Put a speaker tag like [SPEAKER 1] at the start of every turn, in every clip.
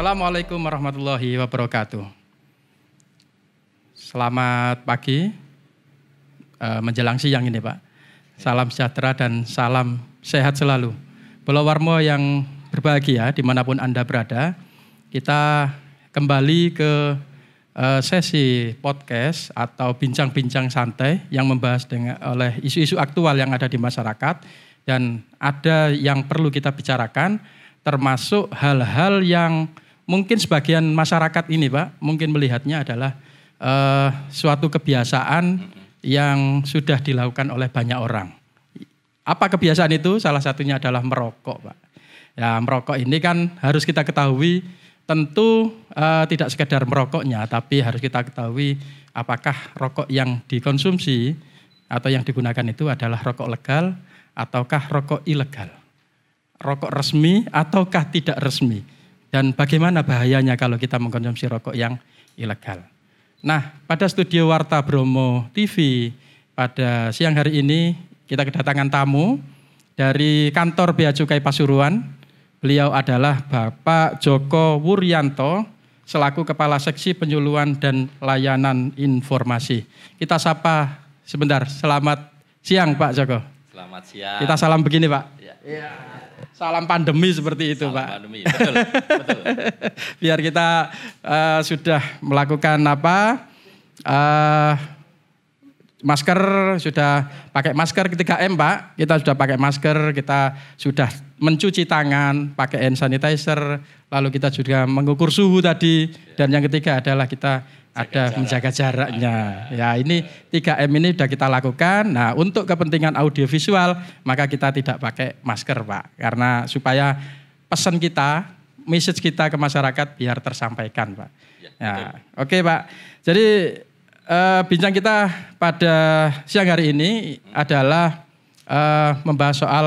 [SPEAKER 1] Assalamualaikum warahmatullahi wabarakatuh. Selamat pagi, uh, menjelang siang ini Pak. Salam sejahtera dan salam sehat selalu. Pulau Warmo yang berbahagia di mana pun Anda berada. Kita kembali ke uh, sesi podcast atau bincang-bincang santai yang membahas dengan oleh isu-isu aktual yang ada di masyarakat dan ada yang perlu kita bicarakan termasuk hal-hal yang mungkin sebagian masyarakat ini Pak mungkin melihatnya adalah uh, suatu kebiasaan yang sudah dilakukan oleh banyak orang. Apa kebiasaan itu? Salah satunya adalah merokok, Pak. Ya, merokok ini kan harus kita ketahui tentu uh, tidak sekedar merokoknya, tapi harus kita ketahui apakah rokok yang dikonsumsi atau yang digunakan itu adalah rokok legal ataukah rokok ilegal. Rokok resmi ataukah tidak resmi. Dan bagaimana bahayanya kalau kita mengkonsumsi rokok yang ilegal. Nah, pada studio Warta Bromo TV pada siang hari ini kita kedatangan tamu dari kantor Bea Cukai Pasuruan. Beliau adalah Bapak Joko Wuryanto selaku Kepala Seksi Penyuluhan dan Layanan Informasi. Kita sapa sebentar. Selamat siang Pak Joko.
[SPEAKER 2] Selamat siang.
[SPEAKER 1] Kita salam begini Pak. Ya. ya. Salam pandemi seperti itu,
[SPEAKER 2] Salam
[SPEAKER 1] Pak.
[SPEAKER 2] Pandemi, betul, betul.
[SPEAKER 1] Biar kita uh, sudah melakukan apa? Uh, masker sudah pakai masker ketika M, Pak. Kita sudah pakai masker, kita sudah mencuci tangan, pakai hand sanitizer, lalu kita juga mengukur suhu tadi dan yang ketiga adalah kita ada jarak. menjaga jaraknya. Ya, ini 3M ini sudah kita lakukan. Nah, untuk kepentingan audiovisual maka kita tidak pakai masker, Pak. Karena supaya pesan kita, message kita ke masyarakat biar tersampaikan, Pak. Ya, ya oke, okay, Pak. Jadi uh, bincang kita pada siang hari ini adalah uh, membahas soal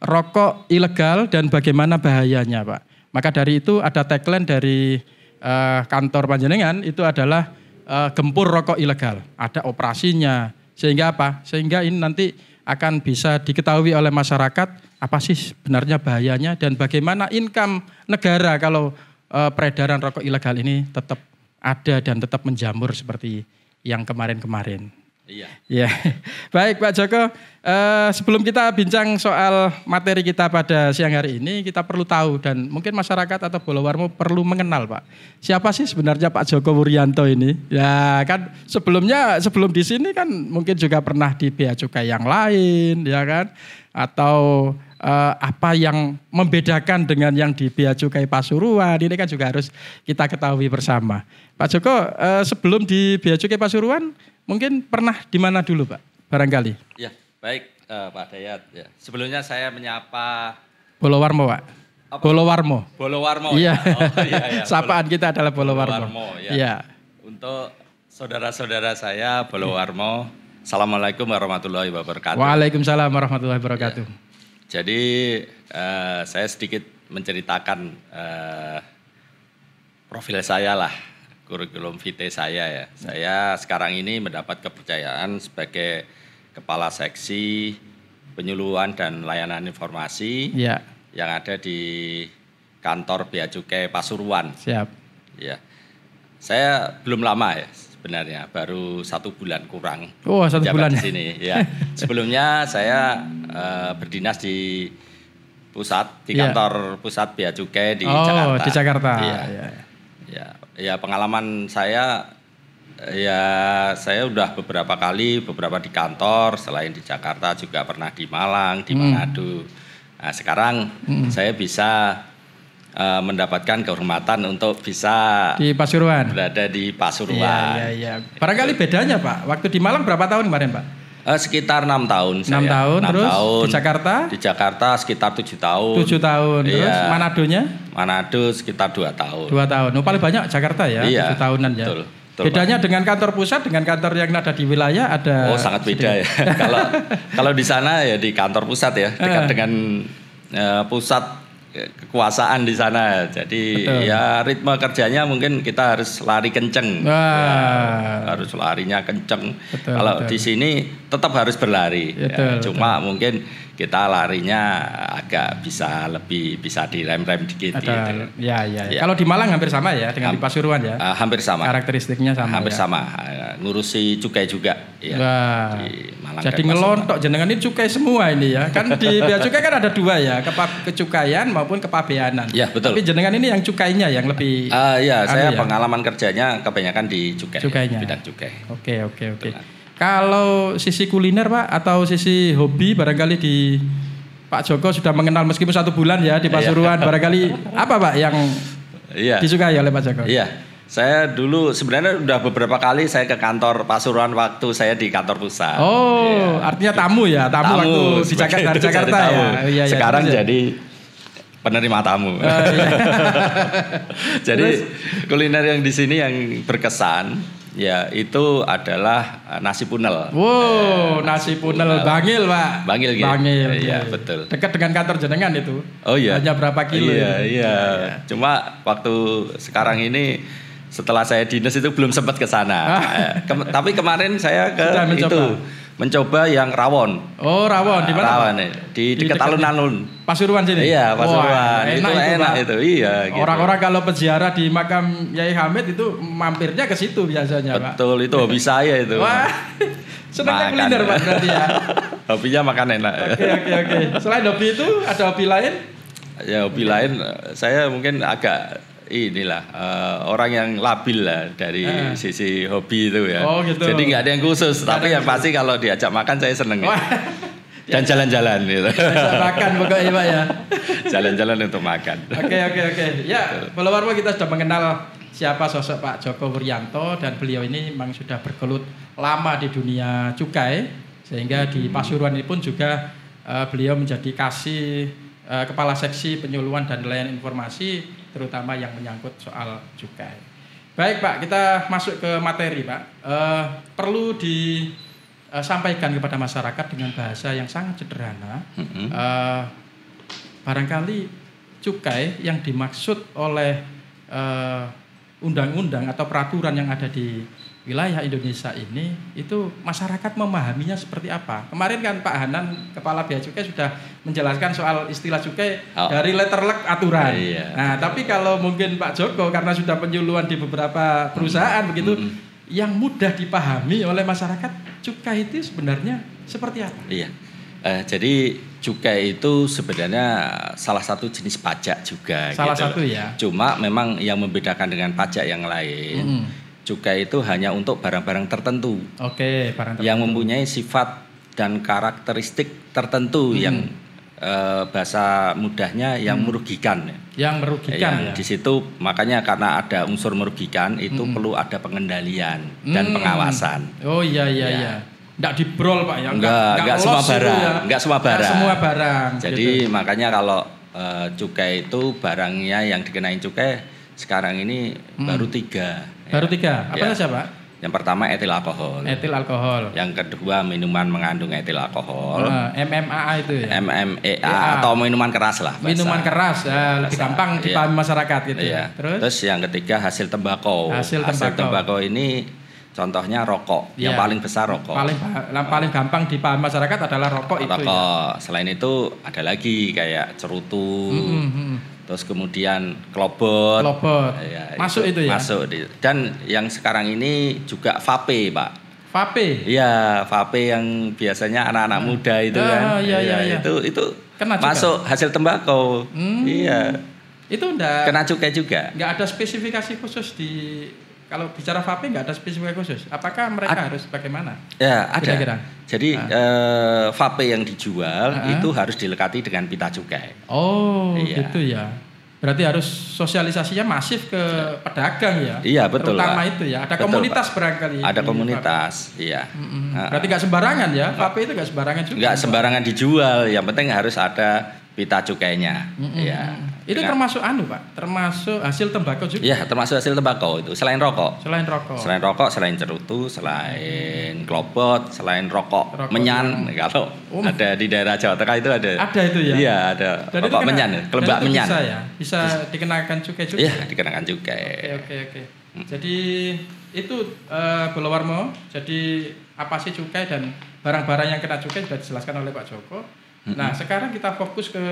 [SPEAKER 1] rokok ilegal dan bagaimana bahayanya, Pak. Maka dari itu ada tagline dari uh, kantor panjenengan itu adalah uh, gempur rokok ilegal. Ada operasinya. Sehingga apa? Sehingga ini nanti akan bisa diketahui oleh masyarakat apa sih sebenarnya bahayanya dan bagaimana income negara kalau uh, peredaran rokok ilegal ini tetap ada dan tetap menjamur seperti yang kemarin-kemarin.
[SPEAKER 2] Iya.
[SPEAKER 1] Ya, baik Pak Joko. Uh, sebelum kita bincang soal materi kita pada siang hari ini, kita perlu tahu dan mungkin masyarakat atau Bolowarmo perlu mengenal Pak. Siapa sih sebenarnya Pak Joko Wuryanto ini? Ya kan sebelumnya sebelum di sini kan mungkin juga pernah di bea cukai yang lain, ya kan? Atau uh, apa yang membedakan dengan yang di bea cukai Pasuruan ini kan juga harus kita ketahui bersama. Pak Joko, uh, sebelum di bea cukai Pasuruan Mungkin pernah di mana dulu Pak, barangkali?
[SPEAKER 2] Ya, baik uh, Pak Dayat. Ya. Sebelumnya saya menyapa...
[SPEAKER 1] Bolowarmo Pak. Apa? Bolowarmo.
[SPEAKER 2] Bolowarmo
[SPEAKER 1] iya. Ya. Oh, iya, iya. Sapaan Bolo, kita adalah Bolowarmo.
[SPEAKER 2] Bolowarmo ya. ya. Untuk saudara-saudara saya Bolowarmo, Assalamualaikum warahmatullahi wabarakatuh.
[SPEAKER 1] Waalaikumsalam warahmatullahi wabarakatuh. Ya.
[SPEAKER 2] Jadi uh, saya sedikit menceritakan uh, profil saya lah kurikulum vitae saya ya. Saya sekarang ini mendapat kepercayaan sebagai kepala seksi penyuluhan dan layanan informasi ya. yang ada di kantor Bea Cukai Pasuruan.
[SPEAKER 1] Siap.
[SPEAKER 2] Ya, saya belum lama ya sebenarnya, baru satu bulan kurang.
[SPEAKER 1] Oh satu bulan
[SPEAKER 2] di sini. Ya, sebelumnya saya uh, berdinas di pusat di ya. kantor pusat Bea Cukai di
[SPEAKER 1] oh,
[SPEAKER 2] Jakarta.
[SPEAKER 1] di Jakarta. Iya.
[SPEAKER 2] Ya. ya ya pengalaman saya ya saya udah beberapa kali beberapa di kantor selain di Jakarta juga pernah di Malang di hmm. Manado nah sekarang hmm. saya bisa uh, mendapatkan kehormatan untuk bisa
[SPEAKER 1] di Pasuruan
[SPEAKER 2] berada di Pasuruan.
[SPEAKER 1] Iya iya iya. Barangkali bedanya Pak. Waktu di Malang berapa tahun kemarin Pak?
[SPEAKER 2] Uh, sekitar enam tahun.
[SPEAKER 1] Enam tahun, 6 terus
[SPEAKER 2] tahun.
[SPEAKER 1] di Jakarta?
[SPEAKER 2] Di Jakarta sekitar tujuh tahun.
[SPEAKER 1] Tujuh tahun, iya. terus Manadonya?
[SPEAKER 2] Manado sekitar dua tahun.
[SPEAKER 1] Dua tahun, oh, paling banyak Jakarta ya,
[SPEAKER 2] iya,
[SPEAKER 1] tujuh tahunan ya.
[SPEAKER 2] Betul. Betul,
[SPEAKER 1] Bedanya Pak. dengan kantor pusat dengan kantor yang ada di wilayah ada.
[SPEAKER 2] Oh sangat beda ya. kalau kalau di sana ya di kantor pusat ya dekat eh. dengan uh, pusat kekuasaan di sana. Jadi Betul. ya ritme kerjanya mungkin kita harus lari kenceng. Ya, harus larinya kenceng. Betul, Kalau betul. di sini tetap harus berlari. Ya, cuma betul. mungkin kita larinya agak bisa lebih bisa direm-rem dikit
[SPEAKER 1] Ada,
[SPEAKER 2] gitu.
[SPEAKER 1] ya, ya,
[SPEAKER 2] Ya.
[SPEAKER 1] Kalau di Malang hampir sama ya dengan di Pasuruan ya.
[SPEAKER 2] Ah, hampir sama.
[SPEAKER 1] Karakteristiknya sama.
[SPEAKER 2] hampir
[SPEAKER 1] ya.
[SPEAKER 2] sama. Ah, Ngurusi cukai juga ya.
[SPEAKER 1] Wah.
[SPEAKER 2] Di Malang
[SPEAKER 1] Jadi ngelontok jenengan ini cukai semua ini ya. Kan di bea cukai kan ada dua ya, kepa- kecukaian maupun kepabeanan.
[SPEAKER 2] Ya, betul.
[SPEAKER 1] Tapi jenengan ini yang cukainya yang lebih
[SPEAKER 2] Ah ya, saya
[SPEAKER 1] ya?
[SPEAKER 2] pengalaman kerjanya kebanyakan di cukai.
[SPEAKER 1] Cukainya.
[SPEAKER 2] Bidang cukai.
[SPEAKER 1] Oke, oke, oke. Kalau sisi kuliner Pak atau sisi hobi barangkali di Pak Joko sudah mengenal meskipun satu bulan ya di Pasuruan barangkali apa Pak yang
[SPEAKER 2] Iya.
[SPEAKER 1] disukai oleh Pak Joko?
[SPEAKER 2] Iya. Saya dulu sebenarnya udah beberapa kali saya ke kantor Pasuruan waktu saya di kantor pusat.
[SPEAKER 1] Oh, artinya tamu ya, tamu, waktu di Jakarta, dari Jakarta
[SPEAKER 2] tamu.
[SPEAKER 1] ya. Iya, iya,
[SPEAKER 2] Sekarang
[SPEAKER 1] terus ya?
[SPEAKER 2] jadi penerima tamu.
[SPEAKER 1] Oh, iya.
[SPEAKER 2] jadi kuliner yang di sini yang berkesan ya itu adalah eh, nasi punel.
[SPEAKER 1] Wow, nasi punel Bangil, Pak.
[SPEAKER 2] Bangil, gitu?
[SPEAKER 1] Bangil.
[SPEAKER 2] Iya,
[SPEAKER 1] iya.
[SPEAKER 2] betul.
[SPEAKER 1] Dekat dengan kantor jenengan itu.
[SPEAKER 2] Oh iya.
[SPEAKER 1] Hanya berapa kilo?
[SPEAKER 2] Iya,
[SPEAKER 1] ya?
[SPEAKER 2] iya. Cuma waktu sekarang ini setelah saya dinas itu belum sempat ke sana. Eh, Kem- tapi kemarin saya ke
[SPEAKER 1] Ah. Sudah mencoba?
[SPEAKER 2] itu mencoba yang rawon.
[SPEAKER 1] Oh, rawon di mana?
[SPEAKER 2] Rawon ya. di
[SPEAKER 1] Di
[SPEAKER 2] dekat alun-alun.
[SPEAKER 1] Pasuruan sini.
[SPEAKER 2] Iya, Pasuruan.
[SPEAKER 1] Wah,
[SPEAKER 2] itu
[SPEAKER 1] enak itu,
[SPEAKER 2] enak
[SPEAKER 1] Pak.
[SPEAKER 2] itu. Iya, gitu.
[SPEAKER 1] Orang-orang kalau peziarah di makam Yai Hamid itu mampirnya ke situ biasanya, Pak.
[SPEAKER 2] Betul, itu hobi saya itu.
[SPEAKER 1] Wah, senangnya kuliner, Pak, berarti ya.
[SPEAKER 2] Hobinya makan enak.
[SPEAKER 1] Oke, oke, oke. Selain hobi itu, ada hobi lain?
[SPEAKER 2] Ya hobi lain eh, saya mungkin agak inilah eh, orang yang labil lah dari
[SPEAKER 1] Eh.
[SPEAKER 2] sisi hobi itu ya.
[SPEAKER 1] Oh, gitu.
[SPEAKER 2] Jadi nggak ada yang khusus,
[SPEAKER 1] Nggak
[SPEAKER 2] tapi yang pasti kalau diajak makan saya seneng.
[SPEAKER 1] Wah,
[SPEAKER 2] Dan jalan-jalan gitu.
[SPEAKER 1] makan pokoknya, Pak ya.
[SPEAKER 2] jalan-jalan untuk makan.
[SPEAKER 1] Oke oke oke. Ya, follower kita sudah mengenal siapa sosok Pak Joko Wuryanto dan beliau ini memang sudah bergelut lama di dunia cukai sehingga di Pasuruan ini pun juga eh, beliau menjadi kasih eh, kepala seksi penyuluhan dan layanan informasi terutama yang menyangkut soal cukai. Baik Pak, kita masuk ke materi Pak. Eh, perlu disampaikan kepada masyarakat dengan bahasa yang sangat sederhana. Eh, barangkali cukai yang dimaksud oleh eh, undang-undang atau peraturan yang ada di wilayah Indonesia ini itu masyarakat memahaminya seperti apa. Kemarin kan Pak Hanan kepala bea cukai sudah menjelaskan soal istilah cukai
[SPEAKER 2] Oh.
[SPEAKER 1] dari letterlek aturan.
[SPEAKER 2] Iya.
[SPEAKER 1] Nah, tapi kalau mungkin Pak Joko karena sudah penyuluhan di beberapa perusahaan begitu
[SPEAKER 2] Mm-mm.
[SPEAKER 1] yang mudah dipahami oleh masyarakat cukai itu sebenarnya seperti apa?
[SPEAKER 2] Iya. Eh, jadi cukai itu sebenarnya salah satu jenis pajak juga.
[SPEAKER 1] Salah
[SPEAKER 2] gitu
[SPEAKER 1] satu ya.
[SPEAKER 2] Cuma memang yang membedakan dengan pajak yang lain,
[SPEAKER 1] Mm-mm.
[SPEAKER 2] Cukai itu hanya untuk barang-barang tertentu
[SPEAKER 1] Oke, barang
[SPEAKER 2] yang mempunyai sifat dan karakteristik tertentu yang eh, bahasa mudahnya yang merugikan.
[SPEAKER 1] yang merugikan
[SPEAKER 2] yang
[SPEAKER 1] ya.
[SPEAKER 2] di situ makanya karena ada unsur merugikan itu perlu ada pengendalian dan
[SPEAKER 1] Hmm.
[SPEAKER 2] pengawasan.
[SPEAKER 1] Oh iya iya
[SPEAKER 2] Ya.
[SPEAKER 1] iya. Enggak dibrol Pak ya.
[SPEAKER 2] Enggak, enggak semua barang,
[SPEAKER 1] ya.
[SPEAKER 2] enggak semua
[SPEAKER 1] Enggak
[SPEAKER 2] barang.
[SPEAKER 1] semua barang.
[SPEAKER 2] Jadi
[SPEAKER 1] gitu.
[SPEAKER 2] makanya kalau eh, cukai itu barangnya yang dikenain cukai sekarang ini baru tiga.
[SPEAKER 1] Hmm. baru
[SPEAKER 2] ya.
[SPEAKER 1] tiga. Apa
[SPEAKER 2] Ya.
[SPEAKER 1] saja Pak?
[SPEAKER 2] Yang pertama etil alkohol.
[SPEAKER 1] Etil alkohol.
[SPEAKER 2] Yang kedua minuman mengandung etil alkohol.
[SPEAKER 1] Ah, MMA itu ya.
[SPEAKER 2] MMEA
[SPEAKER 1] EA.
[SPEAKER 2] atau minuman keras lah. bahasa-
[SPEAKER 1] Minuman keras ya, lebih
[SPEAKER 2] bahasa-
[SPEAKER 1] gampang
[SPEAKER 2] iya.
[SPEAKER 1] dipahami masyarakat gitu.
[SPEAKER 2] Iya.
[SPEAKER 1] Terus,
[SPEAKER 2] Terus yang ketiga hasil tembakau.
[SPEAKER 1] Hasil tembakau.
[SPEAKER 2] ini contohnya rokok. Yang
[SPEAKER 1] Iya.
[SPEAKER 2] paling besar rokok.
[SPEAKER 1] paling ba- paling gampang dipahami masyarakat adalah rokok, itu ya.
[SPEAKER 2] rokok. Selain itu ada lagi kayak cerutu.
[SPEAKER 1] Mm, mm, mm.
[SPEAKER 2] Terus kemudian klobot.
[SPEAKER 1] Klobot.
[SPEAKER 2] Ya,
[SPEAKER 1] Masuk itu, ya.
[SPEAKER 2] Masuk. di- Dan yang sekarang ini juga vape, Pak.
[SPEAKER 1] Vape.
[SPEAKER 2] Iya, vape yang biasanya anak-anak muda itu
[SPEAKER 1] Ah,
[SPEAKER 2] kan.
[SPEAKER 1] iya, iya, iya.
[SPEAKER 2] Itu itu
[SPEAKER 1] Kena juga?
[SPEAKER 2] masuk hasil tembakau.
[SPEAKER 1] Hmm.
[SPEAKER 2] Iya.
[SPEAKER 1] Itu enggak
[SPEAKER 2] Kena cukai juga.
[SPEAKER 1] enggak ada spesifikasi khusus di kalau bicara vape enggak ada spesifikasi khusus. Apakah mereka harus bagaimana?
[SPEAKER 2] Ya, ada.
[SPEAKER 1] Kira-kira?
[SPEAKER 2] Jadi eh, vape yang dijual
[SPEAKER 1] Ah.
[SPEAKER 2] itu harus dilekati dengan pita cukai.
[SPEAKER 1] Oh,
[SPEAKER 2] Iya.
[SPEAKER 1] gitu ya. Berarti harus sosialisasinya masif ke pedagang ya.
[SPEAKER 2] Iya, betul,
[SPEAKER 1] Terutama
[SPEAKER 2] Pak.
[SPEAKER 1] itu ya. Ada
[SPEAKER 2] Betul,
[SPEAKER 1] komunitas barangkali.
[SPEAKER 2] Ada
[SPEAKER 1] di
[SPEAKER 2] komunitas, iya.
[SPEAKER 1] vape. Mm-mm.
[SPEAKER 2] Ah.
[SPEAKER 1] Berarti nggak sembarangan ya. Vape itu nggak sembarangan juga.
[SPEAKER 2] Enggak sembarangan dijual, yang penting harus ada pita cukainya.
[SPEAKER 1] Mm-mm.
[SPEAKER 2] Iya.
[SPEAKER 1] Itu
[SPEAKER 2] Dengan-
[SPEAKER 1] termasuk anu, Pak. Termasuk hasil tembakau juga.
[SPEAKER 2] Iya, termasuk hasil tembakau itu selain rokok.
[SPEAKER 1] Selain rokok.
[SPEAKER 2] Selain rokok, selain cerutu, selain klobot, selain rokok,
[SPEAKER 1] Rokok
[SPEAKER 2] menyan. Kalau
[SPEAKER 1] Oh.
[SPEAKER 2] ada di daerah Jawa Tengah itu ada.
[SPEAKER 1] Ada itu ya.
[SPEAKER 2] Iya, ada
[SPEAKER 1] Dan
[SPEAKER 2] rokok
[SPEAKER 1] kena-
[SPEAKER 2] menyan, kelembak menyan.
[SPEAKER 1] Bisa ya. Bisa dikenakan cukai juga.
[SPEAKER 2] Iya, dikenakan cukai.
[SPEAKER 1] Oke oke oke. Jadi itu eh Bolowarmo. Jadi apa sih cukai dan barang-barang yang kena cukai sudah dijelaskan oleh Pak Joko. Nah, sekarang kita fokus ke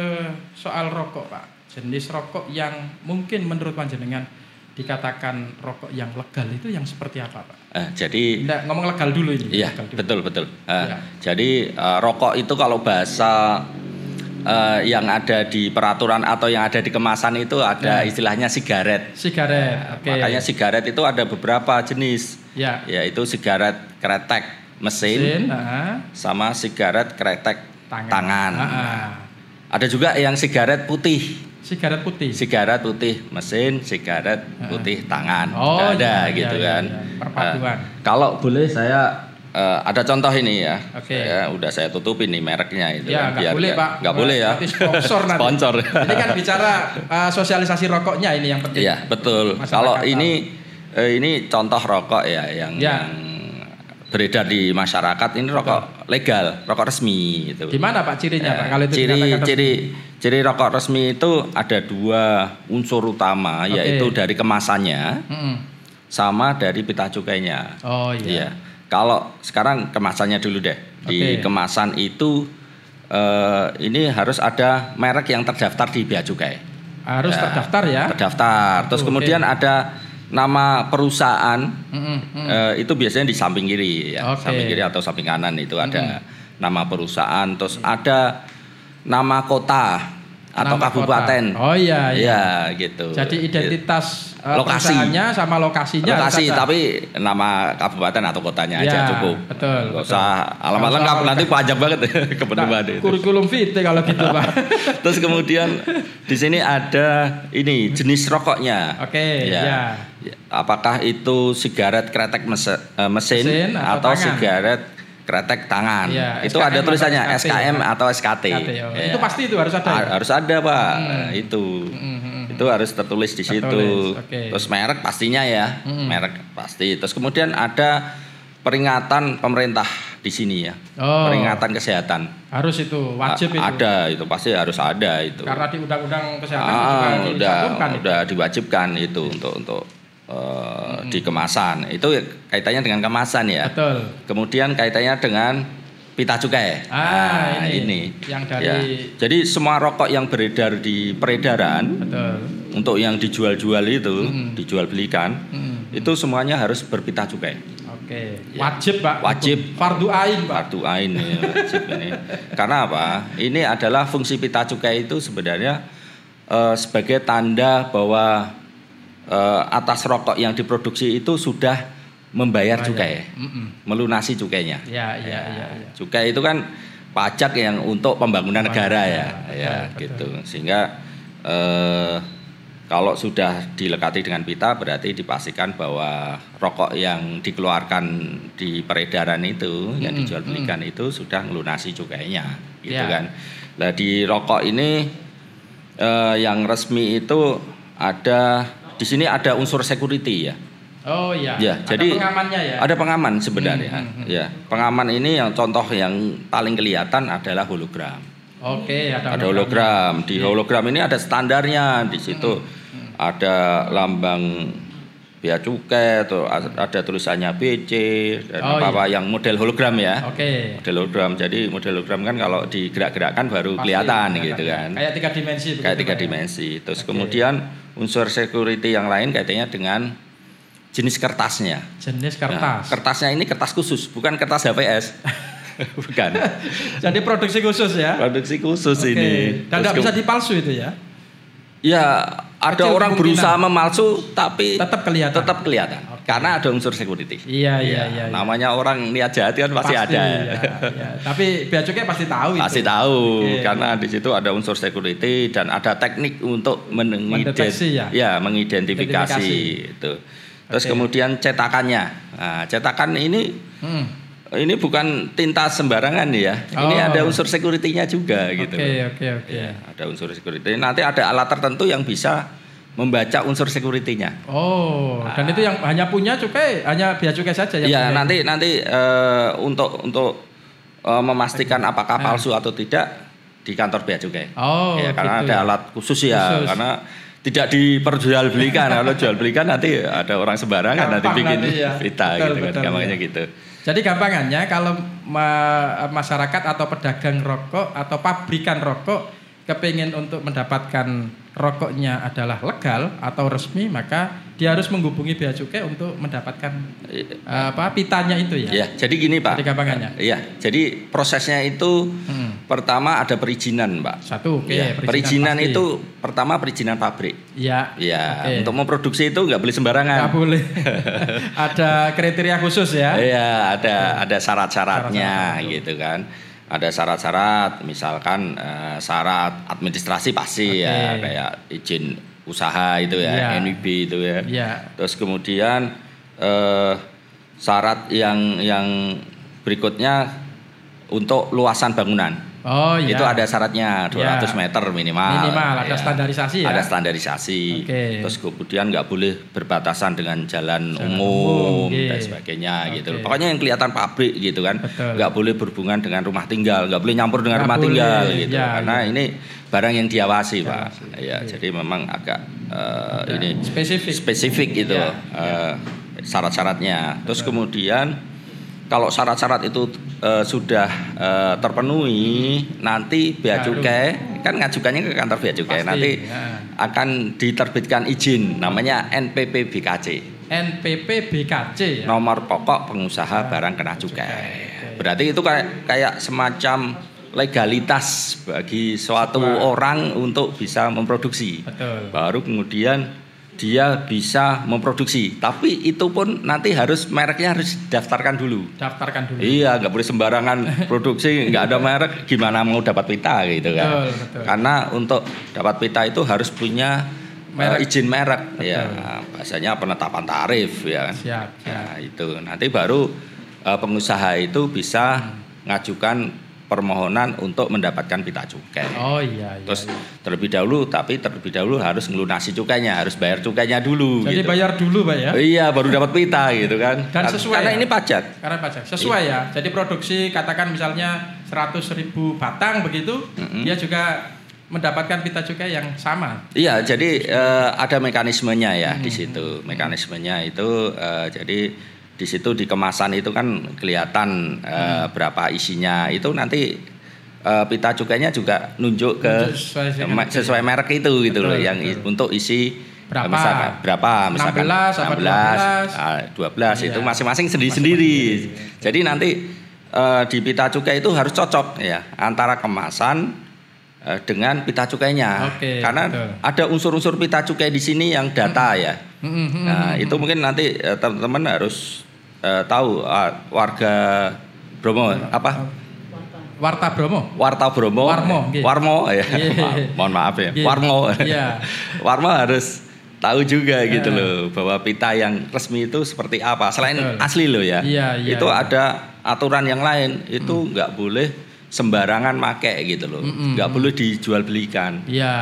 [SPEAKER 1] soal rokok, Pak. Jenis rokok yang mungkin menurut panjenengan dikatakan rokok yang legal itu yang seperti apa, Pak?
[SPEAKER 2] Eh, jadi
[SPEAKER 1] Nggak, ngomong legal dulu ini.
[SPEAKER 2] Iya,
[SPEAKER 1] legal dulu.
[SPEAKER 2] betul betul. Eh,
[SPEAKER 1] Iya.
[SPEAKER 2] Jadi eh, rokok itu kalau bahasa eh, yang ada di peraturan atau yang ada di kemasan itu ada
[SPEAKER 1] Ya.
[SPEAKER 2] istilahnya sigaret.
[SPEAKER 1] Sigaret. Oke.
[SPEAKER 2] Makanya sigaret itu ada beberapa jenis,
[SPEAKER 1] ya.
[SPEAKER 2] yaitu sigaret kretek mesin,
[SPEAKER 1] Sin, ah,
[SPEAKER 2] sama sigaret kretek
[SPEAKER 1] tangan.
[SPEAKER 2] tangan.
[SPEAKER 1] Ah.
[SPEAKER 2] Ada juga yang sigaret putih,
[SPEAKER 1] Sigaret putih.
[SPEAKER 2] sigaret putih mesin, sigaret putih tangan.
[SPEAKER 1] Oh,
[SPEAKER 2] ada
[SPEAKER 1] iya,
[SPEAKER 2] gitu
[SPEAKER 1] iya,
[SPEAKER 2] kan.
[SPEAKER 1] iya. Perpaduan.
[SPEAKER 2] Eh, kalau boleh saya eh, ada contoh ini ya.
[SPEAKER 1] Oke.
[SPEAKER 2] Saya udah saya tutupin nih mereknya itu.
[SPEAKER 1] Ya,
[SPEAKER 2] kan,
[SPEAKER 1] nggak boleh, Pak.
[SPEAKER 2] nggak boleh ya.
[SPEAKER 1] Nanti sponsor nanti.
[SPEAKER 2] Sponsor.
[SPEAKER 1] Ini kan bicara uh, sosialisasi rokoknya ini yang penting.
[SPEAKER 2] Iya betul.
[SPEAKER 1] Masyarakat
[SPEAKER 2] Kalau ini eh, ini contoh rokok ya yang,
[SPEAKER 1] Ya.
[SPEAKER 2] yang beredar di masyarakat ini rokok legal, rokok resmi itu.
[SPEAKER 1] Gimana Pak cirinya Pak?
[SPEAKER 2] Ya,
[SPEAKER 1] Kalau itu
[SPEAKER 2] ciri ciri ciri rokok resmi itu ada dua unsur utama
[SPEAKER 1] Oke.
[SPEAKER 2] yaitu dari kemasannya
[SPEAKER 1] Mm-mm.
[SPEAKER 2] sama dari pita cukainya.
[SPEAKER 1] Oh iya.
[SPEAKER 2] Iya. Kalau sekarang kemasannya dulu deh. Di kemasan itu eh, ini harus ada merek yang terdaftar di bea cukai.
[SPEAKER 1] Harus
[SPEAKER 2] Ya,
[SPEAKER 1] terdaftar ya.
[SPEAKER 2] Terdaftar. Terus
[SPEAKER 1] Oke.
[SPEAKER 2] kemudian ada nama perusahaan
[SPEAKER 1] mm.
[SPEAKER 2] eh, itu biasanya di samping kiri ya,
[SPEAKER 1] Oke.
[SPEAKER 2] samping kiri atau samping kanan itu ada nama perusahaan. Terus ada nama kota atau
[SPEAKER 1] Nama
[SPEAKER 2] kabupaten.
[SPEAKER 1] kota. Oh iya iya.
[SPEAKER 2] Iya gitu.
[SPEAKER 1] Jadi identitas uh,
[SPEAKER 2] Lokasi.
[SPEAKER 1] perusahaannya sama lokasinya
[SPEAKER 2] lokasi tapi nama kabupaten atau kotanya
[SPEAKER 1] Ya,
[SPEAKER 2] aja cukup.
[SPEAKER 1] betul, betul.
[SPEAKER 2] usah alamat lengkap nanti panjang banget
[SPEAKER 1] Nah,
[SPEAKER 2] kepenuhan itu.
[SPEAKER 1] kurikulum vitae kalau gitu Pak.
[SPEAKER 2] Terus kemudian di sini ada ini jenis rokoknya.
[SPEAKER 1] Oke,
[SPEAKER 2] Ya.
[SPEAKER 1] ya.
[SPEAKER 2] Apakah itu sigaret kretek eh, mesin,
[SPEAKER 1] Mesin atau
[SPEAKER 2] atau,
[SPEAKER 1] tangan?
[SPEAKER 2] sigaret kretek tangan?
[SPEAKER 1] Iya,
[SPEAKER 2] itu
[SPEAKER 1] SKM
[SPEAKER 2] ada tulisannya
[SPEAKER 1] atau SKT,
[SPEAKER 2] SKM
[SPEAKER 1] ya,
[SPEAKER 2] atau SKT.
[SPEAKER 1] SKT, oh.
[SPEAKER 2] Ya.
[SPEAKER 1] Itu pasti itu harus ada. ya?
[SPEAKER 2] Ha- Harus ada pak, itu
[SPEAKER 1] Mm, mm, mm.
[SPEAKER 2] itu harus tertulis di situ.
[SPEAKER 1] Tertulis, oke.
[SPEAKER 2] Terus merek pastinya ya,
[SPEAKER 1] Mm.
[SPEAKER 2] merek pasti. Terus kemudian ada peringatan pemerintah di sini ya,
[SPEAKER 1] Oh.
[SPEAKER 2] peringatan kesehatan.
[SPEAKER 1] Harus itu wajib
[SPEAKER 2] A-
[SPEAKER 1] itu.
[SPEAKER 2] Ada itu pasti harus ada itu.
[SPEAKER 1] Karena di undang-undang kesehatan
[SPEAKER 2] Ah,
[SPEAKER 1] juga
[SPEAKER 2] udah
[SPEAKER 1] dicantumkan itu.
[SPEAKER 2] udah diwajibkan itu untuk untuk eh, di kemasan. Itu kaitannya dengan kemasan ya.
[SPEAKER 1] Betul.
[SPEAKER 2] Kemudian kaitannya dengan pita cukai.
[SPEAKER 1] Ah,
[SPEAKER 2] Nah,
[SPEAKER 1] ini. Yang dari-
[SPEAKER 2] Ya. Jadi semua rokok yang beredar di peredaran
[SPEAKER 1] Betul.
[SPEAKER 2] untuk yang dijual-jual itu,
[SPEAKER 1] Mm.
[SPEAKER 2] dijual belikan,
[SPEAKER 1] Mm.
[SPEAKER 2] itu semuanya harus berpita cukai.
[SPEAKER 1] Oke.
[SPEAKER 2] Ya.
[SPEAKER 1] Wajib Pak.
[SPEAKER 2] Wajib.
[SPEAKER 1] Fardu ain Pak.
[SPEAKER 2] Fardu ain ya, wajib ini. Karena apa? Ini adalah fungsi pita cukai itu sebenarnya eh, sebagai tanda bahwa eh, atas rokok yang diproduksi itu sudah membayar
[SPEAKER 1] Bayar.
[SPEAKER 2] cukai,
[SPEAKER 1] Mm-mm.
[SPEAKER 2] melunasi cukainya.
[SPEAKER 1] Ya, ya, ya, ya.
[SPEAKER 2] Cukai itu kan pajak yang untuk pembangunan negara ya,
[SPEAKER 1] Ya,
[SPEAKER 2] ya
[SPEAKER 1] betul.
[SPEAKER 2] gitu. Sehingga eh, kalau sudah dilekati dengan pita berarti dipastikan bahwa rokok yang dikeluarkan di peredaran itu yang
[SPEAKER 1] Mm-mm,
[SPEAKER 2] dijual belikan itu sudah melunasi cukainya, gitu
[SPEAKER 1] Ya.
[SPEAKER 2] kan. Nah di rokok ini eh, yang resmi itu ada di sini ada unsur security ya.
[SPEAKER 1] Oh iya.
[SPEAKER 2] Ya,
[SPEAKER 1] Ada
[SPEAKER 2] jadi
[SPEAKER 1] pengamannya ya.
[SPEAKER 2] Ada pengaman sebenarnya.
[SPEAKER 1] Hmm, hmm, hmm.
[SPEAKER 2] Ya, pengaman ini yang contoh yang paling kelihatan adalah hologram.
[SPEAKER 1] Oke, ada,
[SPEAKER 2] Ada hologram. Di hologram ini ada standarnya. Di situ
[SPEAKER 1] Hmm,
[SPEAKER 2] ada lambang bea cukai atau ada tulisannya BC dan
[SPEAKER 1] Oh,
[SPEAKER 2] apa-apa yang model hologram ya.
[SPEAKER 1] Oke.
[SPEAKER 2] Model hologram. Jadi model hologram kan kalau digerak-gerakkan baru
[SPEAKER 1] Pasti
[SPEAKER 2] kelihatan gitu
[SPEAKER 1] ya.
[SPEAKER 2] kan.
[SPEAKER 1] Kayak tiga dimensi
[SPEAKER 2] Kayak tiga
[SPEAKER 1] ya?
[SPEAKER 2] dimensi. Terus
[SPEAKER 1] Oke.
[SPEAKER 2] kemudian unsur security yang lain kaitannya dengan jenis kertasnya.
[SPEAKER 1] Jenis
[SPEAKER 2] Nah,
[SPEAKER 1] kertas.
[SPEAKER 2] kertasnya ini kertas khusus, bukan kertas HPS. bukan.
[SPEAKER 1] Jadi produksi khusus ya.
[SPEAKER 2] Produksi khusus
[SPEAKER 1] Oke.
[SPEAKER 2] ini.
[SPEAKER 1] Dan nggak bisa dipalsu itu ya.
[SPEAKER 2] Ya, ada
[SPEAKER 1] Kecil
[SPEAKER 2] orang berusaha memalsu tapi
[SPEAKER 1] Tetap kelihatan.
[SPEAKER 2] tetap kelihatan. Karena ada unsur security.
[SPEAKER 1] Iya, iya, iya. iya.
[SPEAKER 2] Namanya orang niat jahat kan pasti, ada.
[SPEAKER 1] iya, iya. Tapi bea cukai pasti tahu itu.
[SPEAKER 2] Pasti tahu
[SPEAKER 1] Oke.
[SPEAKER 2] karena di situ ada unsur security dan ada teknik untuk mengident-
[SPEAKER 1] Mendeteksi ya?
[SPEAKER 2] mengidentifikasi
[SPEAKER 1] Identifikasi.
[SPEAKER 2] itu. Terus
[SPEAKER 1] Oke.
[SPEAKER 2] kemudian cetakannya. Nah, cetakan ini
[SPEAKER 1] Hmm.
[SPEAKER 2] ini bukan tinta sembarangan ya. Ini
[SPEAKER 1] Oh.
[SPEAKER 2] ada unsur security-nya juga gitu.
[SPEAKER 1] Oke, oke, oke.
[SPEAKER 2] Ya, ada unsur security. Nanti ada alat tertentu yang bisa membaca unsur security-nya.
[SPEAKER 1] Oh, dan itu yang hanya punya cukai, hanya bea cukai saja yang
[SPEAKER 2] Ya,
[SPEAKER 1] punya.
[SPEAKER 2] nanti nanti eh, untuk untuk eh, memastikan apakah
[SPEAKER 1] Ah.
[SPEAKER 2] palsu atau tidak di kantor bea cukai.
[SPEAKER 1] Oh,
[SPEAKER 2] ya, karena
[SPEAKER 1] gitu
[SPEAKER 2] ada
[SPEAKER 1] ya.
[SPEAKER 2] alat khusus ya,
[SPEAKER 1] Khusus.
[SPEAKER 2] karena tidak diperjualbelikan. Kalau jual belikan nanti ada orang sembarangan nanti
[SPEAKER 1] Gampang
[SPEAKER 2] bikin
[SPEAKER 1] nanti ya.
[SPEAKER 2] pita
[SPEAKER 1] Betul,
[SPEAKER 2] gitu kan,
[SPEAKER 1] betul,
[SPEAKER 2] gampangnya
[SPEAKER 1] ya.
[SPEAKER 2] gitu.
[SPEAKER 1] Jadi gampangannya kalau ma- masyarakat atau pedagang rokok atau pabrikan rokok kepingin untuk mendapatkan rokoknya adalah legal atau resmi maka dia harus menghubungi bea cukai untuk mendapatkan eh, apa pitanya itu ya.
[SPEAKER 2] Ya, jadi gini Pak.
[SPEAKER 1] Jadi gampangannya.
[SPEAKER 2] Iya, jadi prosesnya itu
[SPEAKER 1] Hmm.
[SPEAKER 2] pertama ada perizinan Pak.
[SPEAKER 1] Satu oke.
[SPEAKER 2] Ya, perizinan
[SPEAKER 1] pasti.
[SPEAKER 2] itu pertama perizinan pabrik.
[SPEAKER 1] ya.
[SPEAKER 2] Ya,
[SPEAKER 1] Oke.
[SPEAKER 2] untuk memproduksi itu nggak boleh sembarangan.
[SPEAKER 1] Nggak boleh. Ada kriteria khusus ya.
[SPEAKER 2] Iya, ada ada syarat-syaratnya
[SPEAKER 1] Syarat-syarat,
[SPEAKER 2] gitu kan. Ada syarat-syarat, misalkan eh, syarat administrasi pasti ya,
[SPEAKER 1] Oke.
[SPEAKER 2] kayak izin usaha itu ya,
[SPEAKER 1] Iya.
[SPEAKER 2] NIB itu ya.
[SPEAKER 1] Iya.
[SPEAKER 2] Terus kemudian eh, syarat yang yang berikutnya untuk luasan bangunan.
[SPEAKER 1] Oh iya.
[SPEAKER 2] Itu ada syaratnya 200
[SPEAKER 1] Ya.
[SPEAKER 2] meter minimal.
[SPEAKER 1] Minimal, ada
[SPEAKER 2] Ya.
[SPEAKER 1] standarisasi ya?
[SPEAKER 2] Ada standarisasi.
[SPEAKER 1] Oke.
[SPEAKER 2] Terus kemudian nggak boleh berbatasan dengan jalan,
[SPEAKER 1] Jalan
[SPEAKER 2] umum,
[SPEAKER 1] umum, oke.
[SPEAKER 2] dan sebagainya gitu.
[SPEAKER 1] Oke.
[SPEAKER 2] Pokoknya yang kelihatan pabrik gitu kan. Nggak boleh berhubungan dengan rumah tinggal, nggak boleh nyampur dengan
[SPEAKER 1] Nggak
[SPEAKER 2] rumah
[SPEAKER 1] boleh,
[SPEAKER 2] tinggal gitu.
[SPEAKER 1] ya,
[SPEAKER 2] Karena
[SPEAKER 1] ya.
[SPEAKER 2] ini barang yang diawasi, Pak. Ya,
[SPEAKER 1] oke.
[SPEAKER 2] jadi memang agak eh,
[SPEAKER 1] Ada
[SPEAKER 2] ini
[SPEAKER 1] spesifik.
[SPEAKER 2] spesifik gitu
[SPEAKER 1] Ya,
[SPEAKER 2] eh, syarat-syaratnya. Terus kemudian kalau syarat-syarat itu eh, sudah eh, terpenuhi, nanti bea cukai kan ngajukannya ke kantor bea cukai.
[SPEAKER 1] Pasti,
[SPEAKER 2] Nanti
[SPEAKER 1] ya.
[SPEAKER 2] akan diterbitkan izin namanya NPP BKC.
[SPEAKER 1] NPP BKC ya.
[SPEAKER 2] Nomor pokok pengusaha barang kena cukai. Berarti itu kayak kayak semacam legalitas bagi suatu
[SPEAKER 1] Sebuah-
[SPEAKER 2] orang untuk bisa memproduksi
[SPEAKER 1] Betul.
[SPEAKER 2] baru kemudian dia bisa memproduksi. Tapi itu pun nanti harus mereknya harus daftarkan dulu.
[SPEAKER 1] Daftarkan dulu.
[SPEAKER 2] Iya, nggak boleh sembarangan produksi, nggak ada merek, gimana mau dapat pita gitu kan?
[SPEAKER 1] Betul, betul.
[SPEAKER 2] Karena untuk dapat pita itu harus punya
[SPEAKER 1] Merek.
[SPEAKER 2] eh, izin merek,
[SPEAKER 1] Betul.
[SPEAKER 2] ya, bahasanya penetapan tarif ya. kan?
[SPEAKER 1] Siap, siap.
[SPEAKER 2] Nah, itu nanti baru eh, pengusaha itu bisa ngajukan permohonan untuk mendapatkan pita cukai.
[SPEAKER 1] Oh iya, iya.
[SPEAKER 2] Terus
[SPEAKER 1] iya.
[SPEAKER 2] terlebih dahulu, tapi terlebih dahulu harus ngelunasi cukainya, harus bayar cukainya dulu.
[SPEAKER 1] Jadi
[SPEAKER 2] gitu.
[SPEAKER 1] bayar dulu Pak ya.
[SPEAKER 2] Iya, baru dapat pita gitu kan.
[SPEAKER 1] Dan sesuai
[SPEAKER 2] Karena
[SPEAKER 1] ya?
[SPEAKER 2] ini pajak.
[SPEAKER 1] Karena pajak. Sesuai ya. Jadi produksi katakan misalnya 100 ribu batang begitu, dia juga mendapatkan pita cukai yang sama.
[SPEAKER 2] Iya, jadi eh, ada mekanismenya ya
[SPEAKER 1] Hmm.
[SPEAKER 2] di situ. Mekanismenya itu eh, jadi di situ di kemasan itu kan kelihatan
[SPEAKER 1] Hmm.
[SPEAKER 2] berapa isinya. Itu nanti eh, pita cukainya juga nunjuk ke
[SPEAKER 1] Nunjuk sesuai
[SPEAKER 2] sesuai merek itu gitu loh yang
[SPEAKER 1] betul.
[SPEAKER 2] untuk isi
[SPEAKER 1] Berapa?
[SPEAKER 2] eh, misalkan berapa misalkan
[SPEAKER 1] 16 apa 12?
[SPEAKER 2] ah, 12 itu
[SPEAKER 1] Iya.
[SPEAKER 2] masing-masing sendiri-sendiri. Jadi nanti eh, di pita cukai itu harus cocok ya antara kemasan dengan pita cukainya.
[SPEAKER 1] Oke,
[SPEAKER 2] Karena
[SPEAKER 1] betul.
[SPEAKER 2] ada unsur-unsur pita cukai di sini yang data ya.
[SPEAKER 1] Hmm, hmm, hmm,
[SPEAKER 2] Nah, itu mungkin nanti teman-teman harus eh, tahu ah, warga Bromo apa?
[SPEAKER 1] Warta Bromo.
[SPEAKER 2] Warta Bromo.
[SPEAKER 1] Warmo, nggih.
[SPEAKER 2] Warmo ya.
[SPEAKER 1] Iya.
[SPEAKER 2] Ma- Mohon maaf ya.
[SPEAKER 1] Nggih.
[SPEAKER 2] Warmo.
[SPEAKER 1] Iya.
[SPEAKER 2] Warmo harus tahu juga gitu
[SPEAKER 1] Eh.
[SPEAKER 2] loh bahwa pita yang resmi itu seperti apa. Selain
[SPEAKER 1] Betul.
[SPEAKER 2] asli loh ya.
[SPEAKER 1] Iya, iya,
[SPEAKER 2] itu
[SPEAKER 1] iya.
[SPEAKER 2] ada aturan yang lain. Itu nggak boleh sembarangan make gitu loh.
[SPEAKER 1] Mm-mm.
[SPEAKER 2] Nggak boleh dijual belikan.
[SPEAKER 1] Iya.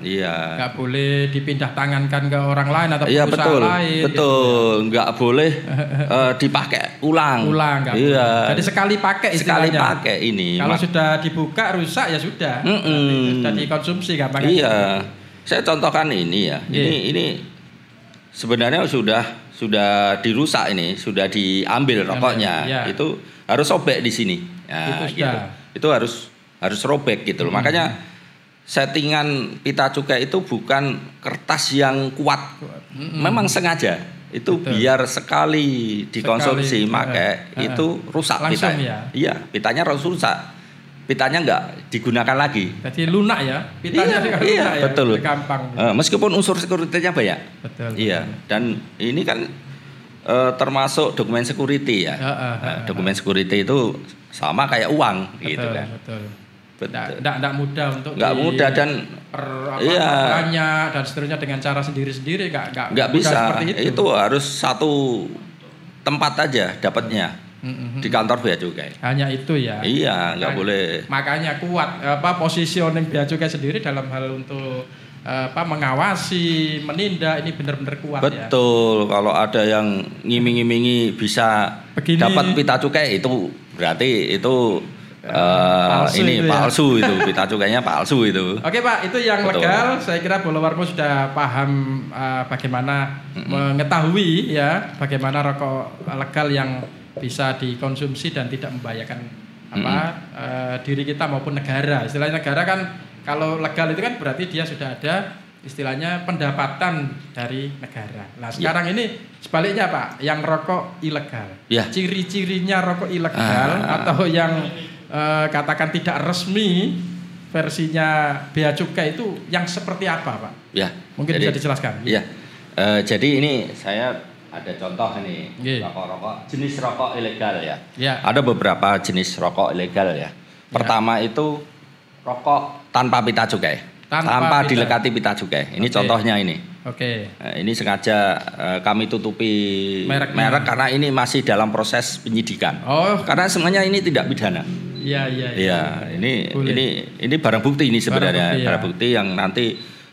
[SPEAKER 2] Iya.
[SPEAKER 1] Nggak boleh dipindah tangankan ke orang lain atau
[SPEAKER 2] Iya
[SPEAKER 1] perusahaan
[SPEAKER 2] betul,
[SPEAKER 1] lain. gitu
[SPEAKER 2] betul, nggak boleh eh, dipakai ulang.
[SPEAKER 1] Ulang
[SPEAKER 2] Iya.
[SPEAKER 1] boleh. Jadi sekali pakai
[SPEAKER 2] sekali
[SPEAKER 1] istilahnya.
[SPEAKER 2] pakai ini.
[SPEAKER 1] Kalau sudah dibuka rusak ya sudah.
[SPEAKER 2] Mm-mm.
[SPEAKER 1] Sudah dikonsumsi gampang.
[SPEAKER 2] Iya, saya contohkan ini ya.
[SPEAKER 1] Iya.
[SPEAKER 2] Ini ini sebenarnya sudah sudah dirusak ini, sudah diambil rokoknya.
[SPEAKER 1] Iya.
[SPEAKER 2] Itu harus sobek di sini. Ya,
[SPEAKER 1] Itu
[SPEAKER 2] gitu. Itu harus harus robek gitu loh. Makanya settingan pita cukai itu bukan kertas yang kuat. Memang sengaja. Itu
[SPEAKER 1] Betul.
[SPEAKER 2] biar sekali dikonsumsi
[SPEAKER 1] Sekali,
[SPEAKER 2] pakai
[SPEAKER 1] eh.
[SPEAKER 2] itu rusak
[SPEAKER 1] Langsung
[SPEAKER 2] pitanya.
[SPEAKER 1] ya?
[SPEAKER 2] Iya, pitanya harus rusak. Pitanya nggak digunakan lagi.
[SPEAKER 1] Jadi lunak ya. Pitanya
[SPEAKER 2] Iya, iya,
[SPEAKER 1] lunak ya.
[SPEAKER 2] betul.
[SPEAKER 1] Gampang.
[SPEAKER 2] Eh, meskipun unsur securitynya banyak.
[SPEAKER 1] Betul.
[SPEAKER 2] Iya, dan ini kan eh, termasuk dokumen security ya.
[SPEAKER 1] Ya, eh,
[SPEAKER 2] Nah,
[SPEAKER 1] eh,
[SPEAKER 2] dokumen security itu sama kayak uang
[SPEAKER 1] Betul,
[SPEAKER 2] gitu kan.
[SPEAKER 1] Betul.
[SPEAKER 2] Betul.
[SPEAKER 1] Nggak, nggak mudah untuk
[SPEAKER 2] Nggak mudah dan
[SPEAKER 1] per, apa,
[SPEAKER 2] Iya.
[SPEAKER 1] banyak dan seterusnya dengan cara sendiri-sendiri nggak nggak
[SPEAKER 2] nggak bisa. Itu.
[SPEAKER 1] itu.
[SPEAKER 2] harus satu tempat aja dapatnya
[SPEAKER 1] Mm-mm.
[SPEAKER 2] di kantor bea cukai.
[SPEAKER 1] Hanya itu ya.
[SPEAKER 2] Iya, nggak boleh.
[SPEAKER 1] Makanya kuat apa positioning bea cukai sendiri dalam hal untuk apa mengawasi, menindak ini benar-benar kuat ya.
[SPEAKER 2] Betul, kalau ada yang ngiming-ngimingi bisa
[SPEAKER 1] Begini.
[SPEAKER 2] dapat pita cukai itu berarti itu eh,
[SPEAKER 1] Palsu
[SPEAKER 2] ini
[SPEAKER 1] itu ya.
[SPEAKER 2] palsu itu pita cukainya palsu itu.
[SPEAKER 1] Oke Pak, itu yang
[SPEAKER 2] Betul.
[SPEAKER 1] legal. Saya kira Bolo Warmo sudah paham uh, bagaimana mengetahui ya bagaimana rokok legal yang bisa dikonsumsi dan tidak membahayakan apa eh, diri kita maupun negara. Istilahnya negara kan kalau legal itu kan berarti dia sudah ada istilahnya pendapatan dari negara. Nah sekarang ini sebaliknya Pak, yang rokok ilegal.
[SPEAKER 2] Ya.
[SPEAKER 1] Ciri-cirinya rokok ilegal
[SPEAKER 2] Ah.
[SPEAKER 1] atau yang eh, katakan tidak resmi versinya bea cukai itu yang seperti apa Pak?
[SPEAKER 2] Ya.
[SPEAKER 1] Mungkin
[SPEAKER 2] jadi,
[SPEAKER 1] bisa dijelaskan.
[SPEAKER 2] Iya. Eh, jadi ini saya ada contoh ini
[SPEAKER 1] Iya.
[SPEAKER 2] rokok-rokok jenis rokok ilegal ya.
[SPEAKER 1] Ya.
[SPEAKER 2] Ada beberapa jenis rokok ilegal ya. Pertama itu rokok tanpa pita cukai.
[SPEAKER 1] Tanpa
[SPEAKER 2] Tanpa,
[SPEAKER 1] pita.
[SPEAKER 2] dilekati pita cukai. Ini
[SPEAKER 1] Oke.
[SPEAKER 2] contohnya ini.
[SPEAKER 1] Oke.
[SPEAKER 2] Nah, ini sengaja eh, kami tutupi
[SPEAKER 1] Mereknya.
[SPEAKER 2] merek karena ini masih dalam proses penyidikan.
[SPEAKER 1] Oh,
[SPEAKER 2] Karena sebenarnya ini tidak pidana.
[SPEAKER 1] iya iya.
[SPEAKER 2] Iya, ini
[SPEAKER 1] Boleh.
[SPEAKER 2] ini ini barang bukti ini sebenarnya
[SPEAKER 1] bukti, ya.
[SPEAKER 2] barang bukti yang nanti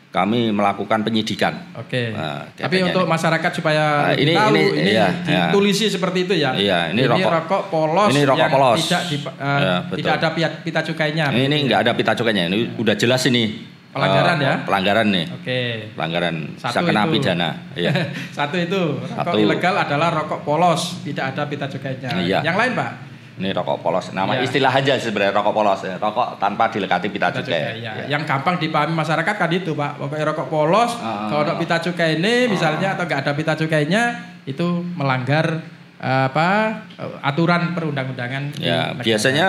[SPEAKER 2] kami melakukan penyidikan.
[SPEAKER 1] Oke.
[SPEAKER 2] Nah,
[SPEAKER 1] Tapi untuk
[SPEAKER 2] ini.
[SPEAKER 1] masyarakat supaya
[SPEAKER 2] Nah, ini-
[SPEAKER 1] tahu
[SPEAKER 2] ini,
[SPEAKER 1] ini,
[SPEAKER 2] iya, iya.
[SPEAKER 1] ditulisi seperti itu ya.
[SPEAKER 2] Iya, ini rokok-
[SPEAKER 1] polos.
[SPEAKER 2] ini rokok
[SPEAKER 1] yang
[SPEAKER 2] polos.
[SPEAKER 1] Tidak di, eh,
[SPEAKER 2] Ya, betul.
[SPEAKER 1] tidak ada pita, pita cukainya.
[SPEAKER 2] Ini
[SPEAKER 1] begitu
[SPEAKER 2] nggak
[SPEAKER 1] ya.
[SPEAKER 2] ada pita cukainya. Ini udah jelas ini.
[SPEAKER 1] Pelanggaran
[SPEAKER 2] Eh,
[SPEAKER 1] ya?
[SPEAKER 2] Pelanggaran nih.
[SPEAKER 1] Oke.
[SPEAKER 2] Pelanggaran bisa
[SPEAKER 1] Satu
[SPEAKER 2] kena
[SPEAKER 1] itu.
[SPEAKER 2] pidana. Iya.
[SPEAKER 1] Satu itu rokok
[SPEAKER 2] Satu.
[SPEAKER 1] ilegal adalah rokok polos, tidak ada pita cukainya.
[SPEAKER 2] Iya.
[SPEAKER 1] Yang lain pak?
[SPEAKER 2] Ini rokok polos. Nama
[SPEAKER 1] Iya.
[SPEAKER 2] istilah aja sebenarnya rokok polos. ya. Rokok tanpa dilekati pita
[SPEAKER 1] Pita
[SPEAKER 2] cukai.
[SPEAKER 1] cukai, ya.
[SPEAKER 2] Iya.
[SPEAKER 1] Yang gampang dipahami masyarakat kan itu pak. Pokoknya rokok polos,
[SPEAKER 2] Ah.
[SPEAKER 1] kalau ada pita cukai ini misalnya atau nggak ada pita cukainya itu melanggar eh, apa eh, aturan perundang-undangan.
[SPEAKER 2] Ya,
[SPEAKER 1] negara.
[SPEAKER 2] biasanya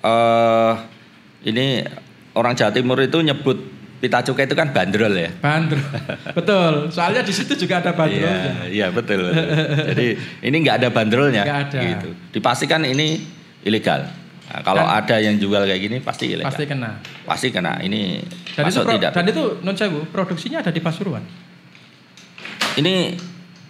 [SPEAKER 2] eh ini orang Jawa Timur itu nyebut pita cukai itu kan bandrol ya.
[SPEAKER 1] Bandrol. Betul. Soalnya di situ juga ada bandrolnya.
[SPEAKER 2] Iya, iya betul. betul. Jadi ini nggak ada bandrolnya.
[SPEAKER 1] Nggak ada.
[SPEAKER 2] Gitu. Dipastikan ini ilegal. Nah, kalau
[SPEAKER 1] Dan-
[SPEAKER 2] ada yang jual kayak gini pasti ilegal.
[SPEAKER 1] Pasti kena.
[SPEAKER 2] Pasti kena. Ini
[SPEAKER 1] Dan itu
[SPEAKER 2] masuk
[SPEAKER 1] pro-
[SPEAKER 2] tidak?
[SPEAKER 1] dan itu non produksinya ada di Pasuruan.
[SPEAKER 2] Ini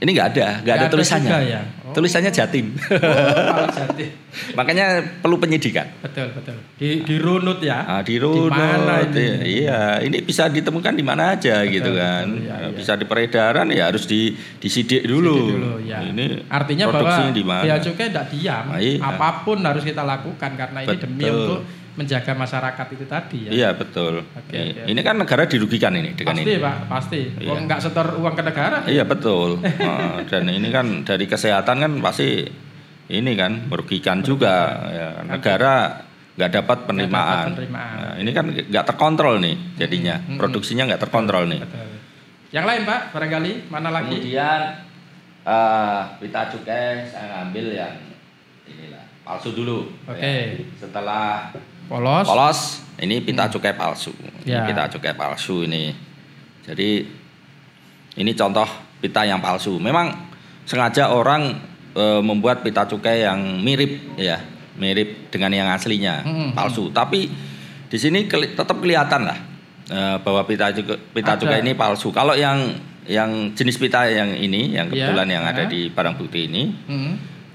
[SPEAKER 2] ini nggak ada, nggak ada
[SPEAKER 1] ada
[SPEAKER 2] tulisannya.
[SPEAKER 1] juga ya? Oh.
[SPEAKER 2] Tulisannya Jatim.
[SPEAKER 1] Oh.
[SPEAKER 2] Makanya perlu penyidikan.
[SPEAKER 1] Betul, betul. Di dirunut ya.
[SPEAKER 2] Ah, di runut,
[SPEAKER 1] mana ini?
[SPEAKER 2] iya, ini bisa ditemukan di mana aja gitu kan.
[SPEAKER 1] betul, iya,
[SPEAKER 2] Nah,
[SPEAKER 1] iya.
[SPEAKER 2] Bisa di peredaran ya harus di disidik dulu.
[SPEAKER 1] Sidik dulu, ya.
[SPEAKER 2] Ini
[SPEAKER 1] Artinya bahwa
[SPEAKER 2] di mana?
[SPEAKER 1] bea cukai tidak diam.
[SPEAKER 2] Ah, iya.
[SPEAKER 1] Apa pun harus kita lakukan karena ini demi
[SPEAKER 2] Betul.
[SPEAKER 1] untuk menjaga masyarakat itu tadi ya.
[SPEAKER 2] Iya betul.
[SPEAKER 1] Oke,
[SPEAKER 2] Ini-
[SPEAKER 1] oke.
[SPEAKER 2] Ini kan negara dirugikan ini dengan
[SPEAKER 1] pasti
[SPEAKER 2] ini.
[SPEAKER 1] pak, pasti.
[SPEAKER 2] Iya.
[SPEAKER 1] Nggak setor uang ke negara.
[SPEAKER 2] Iya betul. Nah, dan ini kan dari kesehatan kan pasti ini kan merugikan juga. Ya, negara nggak dapat penerimaan.
[SPEAKER 1] penerimaan.
[SPEAKER 2] Nah, ini kan nggak terkontrol nih jadinya.
[SPEAKER 1] Hmm, hmm,
[SPEAKER 2] Produksinya nggak terkontrol nih.
[SPEAKER 1] Betul. Yang lain pak, barangkali mana lagi?
[SPEAKER 2] Kemudian eh pita cukai saya ngambil yang inilah palsu dulu.
[SPEAKER 1] Oke.
[SPEAKER 2] Ya. Setelah
[SPEAKER 1] Polos.
[SPEAKER 2] polos, ini pita cukai palsu.
[SPEAKER 1] Ya.
[SPEAKER 2] Ini pita cukai palsu ini. Jadi ini contoh pita yang palsu. Memang sengaja orang eh, membuat pita cukai yang mirip ya, mirip dengan yang aslinya,
[SPEAKER 1] Hmm,
[SPEAKER 2] palsu. Tapi di sini keli- tetap kelihatan lah eh, bahwa pita cukai, pita
[SPEAKER 1] Ada.
[SPEAKER 2] cukai ini palsu. Kalau yang yang jenis pita yang ini, yang
[SPEAKER 1] Ya,
[SPEAKER 2] kebetulan yang ada
[SPEAKER 1] ya.
[SPEAKER 2] di barang bukti ini,
[SPEAKER 1] Hmm.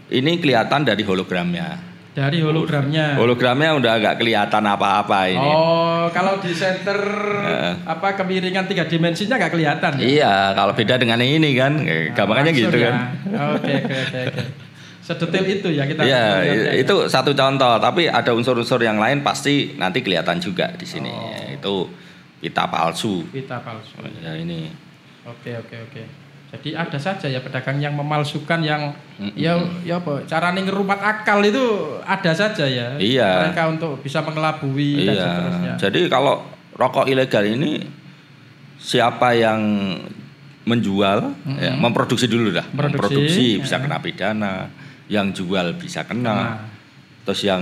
[SPEAKER 2] ini kelihatan dari hologramnya.
[SPEAKER 1] Dari hologramnya.
[SPEAKER 2] Hologramnya udah agak kelihatan apa-apa ini.
[SPEAKER 1] Oh, kalau di center
[SPEAKER 2] Eh.
[SPEAKER 1] apa kemiringan tiga dimensinya nggak kelihatan ya?
[SPEAKER 2] Iya, kalau beda dengan yang ini kan, gampangannya
[SPEAKER 1] Langsung
[SPEAKER 2] gitu
[SPEAKER 1] ya.
[SPEAKER 2] kan.
[SPEAKER 1] Oke, oke, oke. Sedetil itu ya kita.
[SPEAKER 2] Iya,
[SPEAKER 1] melihatnya ya.
[SPEAKER 2] itu satu contoh. Tapi ada unsur-unsur yang lain pasti nanti kelihatan juga di sini.
[SPEAKER 1] Oh.
[SPEAKER 2] Itu pita palsu.
[SPEAKER 1] pita palsu.
[SPEAKER 2] Ya ini.
[SPEAKER 1] Oke, oke, oke. Jadi ada saja ya pedagang yang memalsukan yang
[SPEAKER 2] Mm-mm.
[SPEAKER 1] ya ya apa cara ngerumat akal itu ada saja ya.
[SPEAKER 2] Iya.
[SPEAKER 1] Mereka untuk bisa mengelabui dan
[SPEAKER 2] Iya.
[SPEAKER 1] seterusnya.
[SPEAKER 2] Jadi kalau rokok ilegal ini siapa yang menjual, ya, memproduksi dulu dah.
[SPEAKER 1] Memproduksi,
[SPEAKER 2] Memproduksi bisa
[SPEAKER 1] ya.
[SPEAKER 2] kena pidana, yang jual bisa kena.
[SPEAKER 1] Nah,
[SPEAKER 2] Terus yang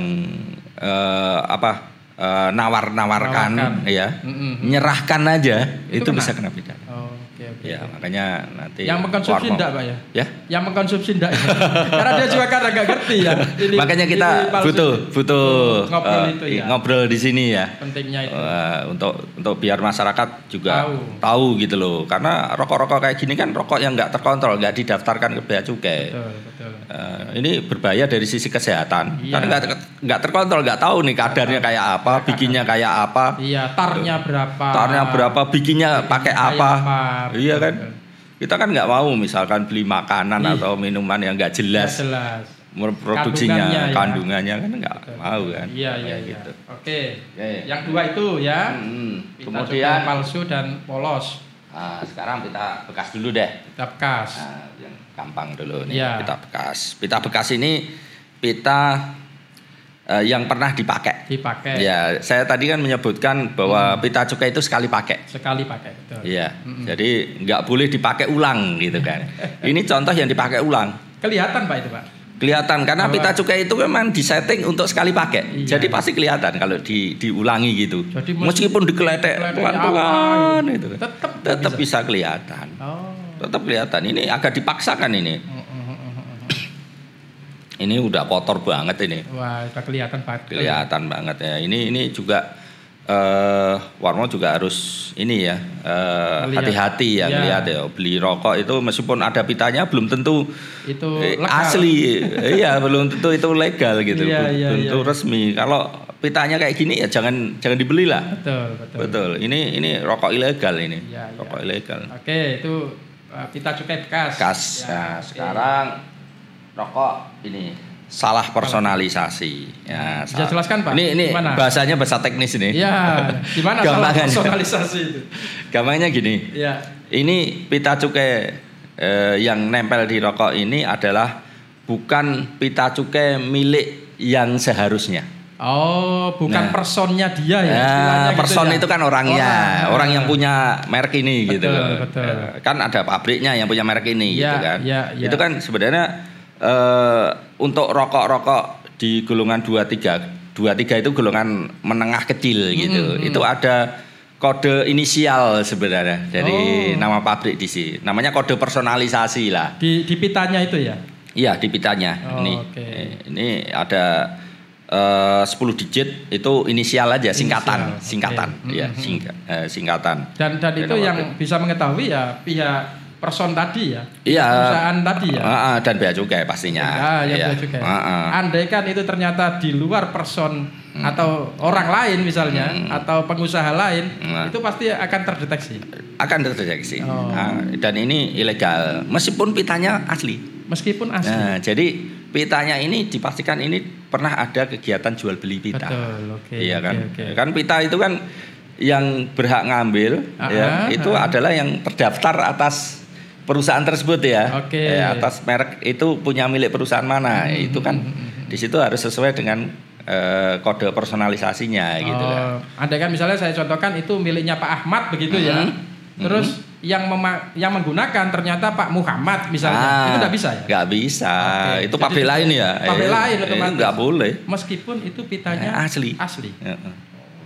[SPEAKER 2] eh, apa? eh, nawar-nawarkan
[SPEAKER 1] Nawarkan.
[SPEAKER 2] ya.
[SPEAKER 1] Mm-mm.
[SPEAKER 2] Menyerahkan aja
[SPEAKER 1] Itu
[SPEAKER 2] itu,
[SPEAKER 1] kena?
[SPEAKER 2] bisa kena pidana.
[SPEAKER 1] oh, oke, oke.
[SPEAKER 2] Ya, makanya nanti
[SPEAKER 1] Yang mengkonsumsi enggak, Pak ya?
[SPEAKER 2] Ya.
[SPEAKER 1] Yang mengkonsumsi enggak ya? Karena dia juga kadang nggak ngerti ya. Ini-
[SPEAKER 2] makanya kita
[SPEAKER 1] ini
[SPEAKER 2] butuh butuh
[SPEAKER 1] ngobrol
[SPEAKER 2] eh,
[SPEAKER 1] itu ya.
[SPEAKER 2] ngobrol di sini ya.
[SPEAKER 1] Pentingnya itu.
[SPEAKER 2] Eh, untuk untuk biar masyarakat juga
[SPEAKER 1] Tahu.
[SPEAKER 2] tahu. gitu loh. Karena rokok-rokok kayak gini kan rokok yang nggak terkontrol, nggak didaftarkan ke bea cukai.
[SPEAKER 1] Betul, betul.
[SPEAKER 2] Eh, ini berbahaya dari sisi kesehatan.
[SPEAKER 1] Iya.
[SPEAKER 2] Karena nggak ter- nggak terkontrol, nggak tahu nih kadarnya kayak apa, bikinnya kayak apa,
[SPEAKER 1] Iya, tarnya berapa?
[SPEAKER 2] tarnya berapa, bikinnya pakai
[SPEAKER 1] Kayak
[SPEAKER 2] apa.
[SPEAKER 1] apa,
[SPEAKER 2] Iya kan?
[SPEAKER 1] betul.
[SPEAKER 2] Kita kan nggak mau misalkan beli makanan
[SPEAKER 1] Iya.
[SPEAKER 2] atau minuman yang nggak jelas
[SPEAKER 1] jelas.
[SPEAKER 2] produksinya,
[SPEAKER 1] Kandungannya ya.
[SPEAKER 2] kandungannya kan nggak mau kan.
[SPEAKER 1] Iya, iya, iya.
[SPEAKER 2] gitu.
[SPEAKER 1] Oke.
[SPEAKER 2] Oke.
[SPEAKER 1] Yang dua itu ya.
[SPEAKER 2] Hmm, Kemudian
[SPEAKER 1] palsu dan polos.
[SPEAKER 2] Nah, sekarang pita bekas dulu deh.
[SPEAKER 1] Pita bekas.
[SPEAKER 2] Nah, yang gampang dulu nih,
[SPEAKER 1] Ya.
[SPEAKER 2] pita bekas. Pita bekas ini pita eh, yang pernah dipakai.
[SPEAKER 1] Dipakai.
[SPEAKER 2] Ya, saya tadi kan menyebutkan bahwa pita cukai itu sekali pakai.
[SPEAKER 1] Sekali pakai, betul.
[SPEAKER 2] Iya, jadi nggak boleh dipakai ulang gitu kan. Ini contoh yang dipakai ulang.
[SPEAKER 1] Kelihatan Pak itu Pak.
[SPEAKER 2] Kelihatan karena pita cukai itu memang disetting untuk sekali pakai.
[SPEAKER 1] Iya.
[SPEAKER 2] Jadi pasti kelihatan kalau di diulangi gitu.
[SPEAKER 1] Jadi meski-
[SPEAKER 2] Meskipun digeletek
[SPEAKER 1] Geletek
[SPEAKER 2] pelan-pelan
[SPEAKER 1] apa,
[SPEAKER 2] itu.
[SPEAKER 1] tetep
[SPEAKER 2] tetap
[SPEAKER 1] bisa.
[SPEAKER 2] bisa kelihatan.
[SPEAKER 1] Oh.
[SPEAKER 2] Tetap kelihatan. Ini agak dipaksakan ini. Ini udah kotor banget ini.
[SPEAKER 1] Wah, sudah kelihatan Pak.
[SPEAKER 2] Kelihatan banget ya. Ini ini juga eh Warmo juga harus ini ya eh,
[SPEAKER 1] Melihat.
[SPEAKER 2] hati-hati ya,
[SPEAKER 1] Ya.
[SPEAKER 2] lihat ya beli rokok itu meskipun ada pitanya belum tentu
[SPEAKER 1] Itu
[SPEAKER 2] Eh,
[SPEAKER 1] legal.
[SPEAKER 2] asli iya belum tentu itu legal gitu
[SPEAKER 1] iya,
[SPEAKER 2] belum tentu
[SPEAKER 1] iya.
[SPEAKER 2] resmi kalau pitanya kayak gini ya jangan jangan dibeli lah
[SPEAKER 1] Betul, betul.
[SPEAKER 2] betul ini ini rokok ilegal ini
[SPEAKER 1] iya.
[SPEAKER 2] rokok ilegal
[SPEAKER 1] Oke, itu uh, pita cukai bekas.
[SPEAKER 2] kas
[SPEAKER 1] Ya,
[SPEAKER 2] nah
[SPEAKER 1] oke.
[SPEAKER 2] sekarang rokok ini salah personalisasi ya
[SPEAKER 1] Bisa
[SPEAKER 2] salah.
[SPEAKER 1] jelaskan, Pak?
[SPEAKER 2] ini ini
[SPEAKER 1] Gimana?
[SPEAKER 2] bahasanya bahasa teknis ini
[SPEAKER 1] Iya, gimana salah
[SPEAKER 2] Gampangannya.
[SPEAKER 1] personalisasi itu?
[SPEAKER 2] gampangnya gini
[SPEAKER 1] Iya.
[SPEAKER 2] ini pita cukai eh, yang nempel di rokok ini adalah bukan pita cukai milik yang seharusnya.
[SPEAKER 1] Oh, bukan
[SPEAKER 2] Nah.
[SPEAKER 1] personnya dia ya.
[SPEAKER 2] Nah,
[SPEAKER 1] gitu
[SPEAKER 2] person
[SPEAKER 1] ya?
[SPEAKER 2] itu kan orangnya,
[SPEAKER 1] Orang.
[SPEAKER 2] orang, yang punya merek ini
[SPEAKER 1] Betul,
[SPEAKER 2] gitu.
[SPEAKER 1] betul.
[SPEAKER 2] Eh, Kan ada pabriknya yang punya merek ini
[SPEAKER 1] Iya,
[SPEAKER 2] gitu kan.
[SPEAKER 1] iya, iya.
[SPEAKER 2] Itu kan sebenarnya eh, untuk rokok-rokok di golongan 23 23 itu golongan menengah kecil gitu.
[SPEAKER 1] Mm, mm.
[SPEAKER 2] Itu ada kode inisial sebenarnya dari
[SPEAKER 1] Oh.
[SPEAKER 2] nama pabrik di sini. Namanya kode personalisasi lah.
[SPEAKER 1] Di, di pitanya itu ya.
[SPEAKER 2] Iya di pitanya
[SPEAKER 1] Oh,
[SPEAKER 2] ini. Eh, Ini ada eh, 10 digit itu inisial aja singkatan,
[SPEAKER 1] Inisial,
[SPEAKER 2] singkatan,
[SPEAKER 1] oke.
[SPEAKER 2] ya singka- eh, singkatan.
[SPEAKER 1] Dan dan itu yang
[SPEAKER 2] pabrik.
[SPEAKER 1] bisa mengetahui ya pihak person tadi ya.
[SPEAKER 2] Iya.
[SPEAKER 1] Perusahaan tadi ya.
[SPEAKER 2] Ah, ah, dan bea cukai pastinya.
[SPEAKER 1] Ah, ya,
[SPEAKER 2] Iya.
[SPEAKER 1] bea cukai.
[SPEAKER 2] Ah, ah.
[SPEAKER 1] Andai kan itu ternyata di luar person atau orang lain misalnya atau pengusaha lain,
[SPEAKER 2] Nah.
[SPEAKER 1] itu pasti akan terdeteksi.
[SPEAKER 2] Akan terdeteksi.
[SPEAKER 1] Oh.
[SPEAKER 2] Ah, dan ini ilegal, meskipun pitanya asli.
[SPEAKER 1] Meskipun asli.
[SPEAKER 2] Nah, jadi pitanya ini dipastikan ini pernah ada kegiatan jual beli pita.
[SPEAKER 1] Betul, oke.
[SPEAKER 2] Iya kan?
[SPEAKER 1] oke.
[SPEAKER 2] Kan pita itu kan yang berhak ngambil
[SPEAKER 1] Ah,
[SPEAKER 2] ya, itu
[SPEAKER 1] ah.
[SPEAKER 2] adalah yang terdaftar atas perusahaan tersebut ya.
[SPEAKER 1] Oke.
[SPEAKER 2] Eh, atas merek itu punya milik perusahaan mana.
[SPEAKER 1] Hmm,
[SPEAKER 2] itu kan di situ harus sesuai dengan eh, kode personalisasinya gitu kan.
[SPEAKER 1] Oh, Andai kan misalnya saya contohkan itu miliknya Pak Ahmad begitu ya.
[SPEAKER 2] Mhm.
[SPEAKER 1] Terus yang mema- yang menggunakan ternyata Pak Muhammad misalnya.
[SPEAKER 2] Ah,
[SPEAKER 1] itu tidak bisa ya?
[SPEAKER 2] Nggak bisa.
[SPEAKER 1] Oke,
[SPEAKER 2] Itu pabrik
[SPEAKER 1] itu
[SPEAKER 2] lain ya.
[SPEAKER 1] pabrik
[SPEAKER 2] Eh,
[SPEAKER 1] lain
[SPEAKER 2] eh. Nggak boleh.
[SPEAKER 1] Meskipun itu pitanya
[SPEAKER 2] Eh, asli.
[SPEAKER 1] Asli.
[SPEAKER 2] Ya, eh.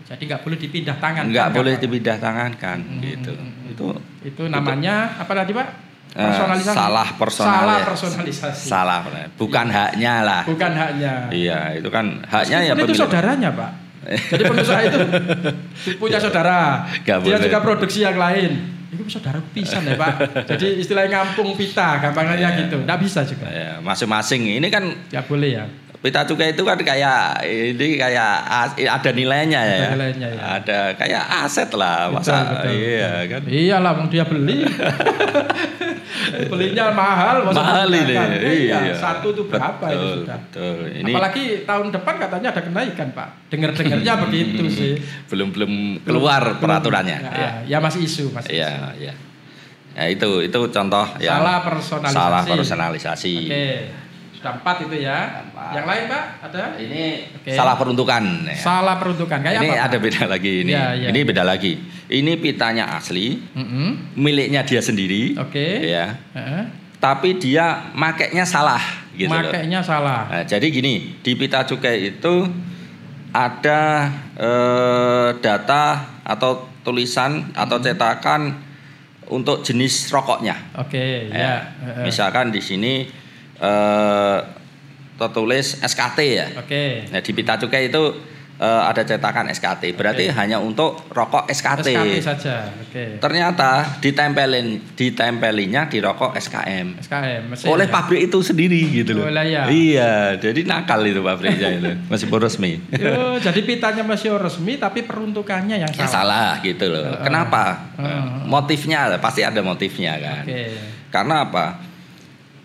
[SPEAKER 1] Jadi nggak boleh dipindah tangan.
[SPEAKER 2] Nggak
[SPEAKER 1] kan,
[SPEAKER 2] boleh dipindah tangankan gitu. Itu
[SPEAKER 1] Itu namanya apa tadi Pak?
[SPEAKER 2] Eh,
[SPEAKER 1] Personalisasi.
[SPEAKER 2] salah personalis-
[SPEAKER 1] Salah personalisasi.
[SPEAKER 2] salah, bukan haknya lah.
[SPEAKER 1] Bukan haknya.
[SPEAKER 2] Iya, itu kan haknya ya
[SPEAKER 1] itu saudaranya Pak. Jadi pengusaha itu punya saudara.
[SPEAKER 2] Nggak
[SPEAKER 1] Dia
[SPEAKER 2] boleh.
[SPEAKER 1] juga produksi yang lain. Itu saudara pisan ya Pak. Jadi istilahnya ngampung pita, gampangnya gitu. Nggak bisa juga.
[SPEAKER 2] Ya, masing-masing. Ini kan
[SPEAKER 1] Ya boleh ya.
[SPEAKER 2] Pita cukai itu kan kayak ini kayak as- ada nilainya ya.
[SPEAKER 1] Ada nilainya, ya.
[SPEAKER 2] Ada kayak aset lah,
[SPEAKER 1] Betul,
[SPEAKER 2] masa
[SPEAKER 1] betul,
[SPEAKER 2] iya kan.
[SPEAKER 1] Iyalah, mau dia beli. Belinya mahal, masa
[SPEAKER 2] Mahal ini.
[SPEAKER 1] digunakan?
[SPEAKER 2] Iya.
[SPEAKER 1] Satu tuh berapa
[SPEAKER 2] betul,
[SPEAKER 1] itu sudah?
[SPEAKER 2] Betul. Ini
[SPEAKER 1] Apalagi tahun depan katanya ada kenaikan Pak. Dengar-dengarnya begitu sih.
[SPEAKER 2] belum belum keluar
[SPEAKER 1] Belum-
[SPEAKER 2] peraturannya.
[SPEAKER 1] Ya,
[SPEAKER 2] Ya.
[SPEAKER 1] ya masih isu, masih
[SPEAKER 2] Iya,
[SPEAKER 1] isu.
[SPEAKER 2] iya. Ya itu itu contoh
[SPEAKER 1] Salah personalisasi.
[SPEAKER 2] salah personalisasi.
[SPEAKER 1] Oke, sudah empat itu ya.
[SPEAKER 2] Empat.
[SPEAKER 1] Yang lain Pak ada?
[SPEAKER 2] Ini
[SPEAKER 1] Oke.
[SPEAKER 2] salah peruntukan. ya.
[SPEAKER 1] Salah peruntukan kayak
[SPEAKER 2] ini
[SPEAKER 1] apa? Pak?
[SPEAKER 2] ada beda lagi ini.
[SPEAKER 1] Iya, iya.
[SPEAKER 2] Ini beda lagi. Ini pitanya asli,
[SPEAKER 1] Mm-mm.
[SPEAKER 2] miliknya dia sendiri.
[SPEAKER 1] Oke.
[SPEAKER 2] Ya.
[SPEAKER 1] Heeh.
[SPEAKER 2] Tapi dia makainya salah gitu loh.
[SPEAKER 1] Makainya salah.
[SPEAKER 2] Nah, jadi gini, di pita cukai itu ada eh, data atau tulisan atau
[SPEAKER 1] Hmm.
[SPEAKER 2] cetakan untuk jenis rokoknya.
[SPEAKER 1] Oke,
[SPEAKER 2] Ya.
[SPEAKER 1] ya. Heeh.
[SPEAKER 2] Misalkan di sini eh, tertulis SKT ya.
[SPEAKER 1] Oke.
[SPEAKER 2] Nah, di pita cukai itu eh, ada cetakan SKT. Berarti
[SPEAKER 1] Oke.
[SPEAKER 2] hanya untuk rokok SKT.
[SPEAKER 1] SKT saja. Oke.
[SPEAKER 2] Ternyata ditempelin ditempelinya di rokok SKM.
[SPEAKER 1] SKM mesin.
[SPEAKER 2] Oleh
[SPEAKER 1] ya?
[SPEAKER 2] pabrik itu sendiri gitu loh.
[SPEAKER 1] Oleh ya.
[SPEAKER 2] Iya, jadi nakal itu pabriknya itu. Meskipun resmi.
[SPEAKER 1] Yo, jadi pitanya masih resmi tapi peruntukannya yang
[SPEAKER 2] Ya
[SPEAKER 1] salah.
[SPEAKER 2] salah gitu loh.
[SPEAKER 1] Heeh.
[SPEAKER 2] Kenapa?
[SPEAKER 1] Heeh.
[SPEAKER 2] Motifnya pasti ada motifnya kan.
[SPEAKER 1] Oke.
[SPEAKER 2] Karena apa?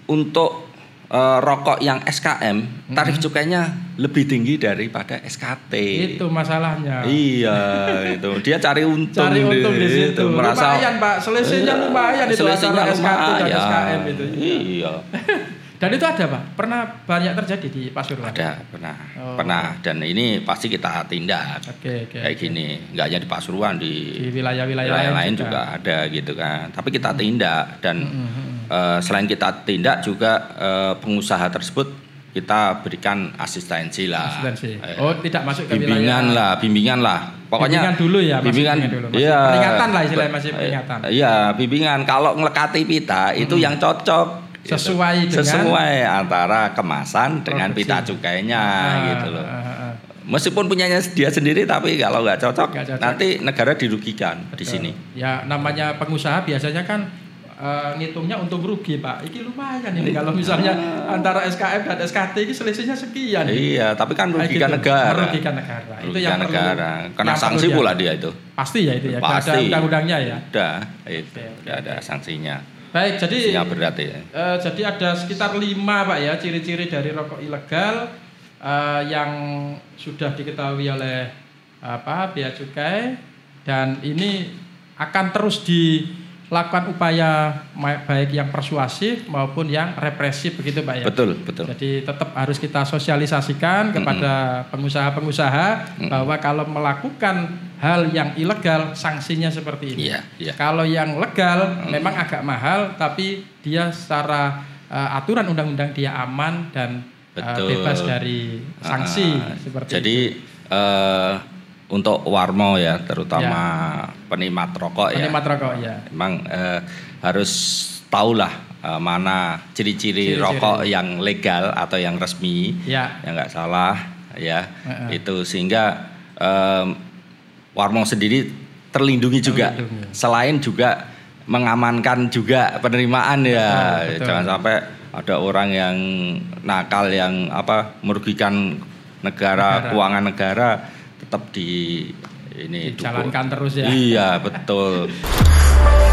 [SPEAKER 2] Untuk eh, rokok yang SKM tarif cukainya lebih tinggi daripada SKT.
[SPEAKER 1] Itu masalahnya.
[SPEAKER 2] Iya, itu dia cari untung,
[SPEAKER 1] Cari untung di situ.
[SPEAKER 2] Itu, merasa
[SPEAKER 1] lumayan Pak, selisihnya
[SPEAKER 2] Iya,
[SPEAKER 1] lumayan itu antara SKT dan. SKM itu.
[SPEAKER 2] Iya.
[SPEAKER 1] Dan itu ada Pak, pernah banyak terjadi di Pasuruan.
[SPEAKER 2] Ada, pernah,
[SPEAKER 1] Oh.
[SPEAKER 2] pernah. Dan ini pasti kita tindak
[SPEAKER 1] Oke, oke.
[SPEAKER 2] kayak
[SPEAKER 1] oke.
[SPEAKER 2] gini. Nggak hanya di Pasuruan, di
[SPEAKER 1] Di wilayah-wilayah
[SPEAKER 2] wilayah
[SPEAKER 1] lain
[SPEAKER 2] lain
[SPEAKER 1] juga.
[SPEAKER 2] juga ada gitu kan. Tapi kita tindak dan
[SPEAKER 1] Mm, mm, mm.
[SPEAKER 2] eh, selain kita tindak juga eh, pengusaha tersebut kita berikan asistensi lah.
[SPEAKER 1] Asistensi.
[SPEAKER 2] Eh,
[SPEAKER 1] Oh, tidak masuk ke
[SPEAKER 2] bimbingan
[SPEAKER 1] wilayah.
[SPEAKER 2] lah, bimbingan lah. Pokoknya
[SPEAKER 1] Bimbingan dulu ya,
[SPEAKER 2] bimbingan
[SPEAKER 1] dulu. Masih
[SPEAKER 2] iya.
[SPEAKER 1] peringatan lah istilahnya, masih peringatan.
[SPEAKER 2] Iya, bimbingan. Kalau ngelekati pita itu yang cocok gitu.
[SPEAKER 1] Sesuai dengan-
[SPEAKER 2] sesuai antara kemasan dengan
[SPEAKER 1] Produksi.
[SPEAKER 2] pita cukainya
[SPEAKER 1] Ah,
[SPEAKER 2] gitu loh.
[SPEAKER 1] ah, ah, ah.
[SPEAKER 2] Meskipun punyanya dia sendiri tapi kalau nggak cocok,
[SPEAKER 1] cocok.
[SPEAKER 2] nanti negara dirugikan di sini.
[SPEAKER 1] Ya namanya pengusaha biasanya kan eh, ngitungnya untung rugi Pak. Iki lumayan ini kalau misalnya antara SKM dan SKT ini selisihnya sekian.
[SPEAKER 2] Iya, tapi kan merugikan
[SPEAKER 1] gitu.
[SPEAKER 2] negara.
[SPEAKER 1] Merugikan negara. itu
[SPEAKER 2] Merugikan
[SPEAKER 1] yang perlu-
[SPEAKER 2] negara. Kena
[SPEAKER 1] yang
[SPEAKER 2] sanksi
[SPEAKER 1] perlu
[SPEAKER 2] pula
[SPEAKER 1] dia-
[SPEAKER 2] itu.
[SPEAKER 1] Pasti ya itu ya.
[SPEAKER 2] Pasti.
[SPEAKER 1] Ada undang-undangnya ya.
[SPEAKER 2] Udah, itu. Udah ada sanksinya.
[SPEAKER 1] Baik, jadi
[SPEAKER 2] berat ya.
[SPEAKER 1] eh, jadi ada sekitar lima Pak ya ciri-ciri dari rokok ilegal eh, yang sudah diketahui oleh apa bea cukai dan ini akan terus dilakukan upaya baik yang persuasif maupun yang represif begitu Pak ya.
[SPEAKER 2] Betul, betul.
[SPEAKER 1] Jadi tetap harus kita sosialisasikan kepada pengusaha-pengusaha bahwa kalau melakukan hal yang ilegal sanksinya seperti ini.
[SPEAKER 2] Iya, iya.
[SPEAKER 1] Kalau yang legal memang agak mahal tapi dia secara uh, aturan undang-undang dia aman dan uh, bebas dari sanksi
[SPEAKER 2] Ah,
[SPEAKER 1] seperti
[SPEAKER 2] Jadi eh, untuk warmo ya, terutama penikmat rokok ya,
[SPEAKER 1] Penikmat rokok ya.
[SPEAKER 2] memang eh, harus tahulah eh, mana ciri-ciri rokok yang legal atau yang resmi,
[SPEAKER 1] Ya.
[SPEAKER 2] yang nggak salah ya,
[SPEAKER 1] Heeh.
[SPEAKER 2] itu sehingga eh, warmo sendiri terlindungi juga,
[SPEAKER 1] Terlindungi.
[SPEAKER 2] selain juga mengamankan juga penerimaan ya,
[SPEAKER 1] Betul, betul.
[SPEAKER 2] jangan sampai ada orang yang nakal yang apa merugikan negara,
[SPEAKER 1] Negara.
[SPEAKER 2] keuangan negara tetap di ini
[SPEAKER 1] dijalankan terus ya.
[SPEAKER 2] Iya, betul.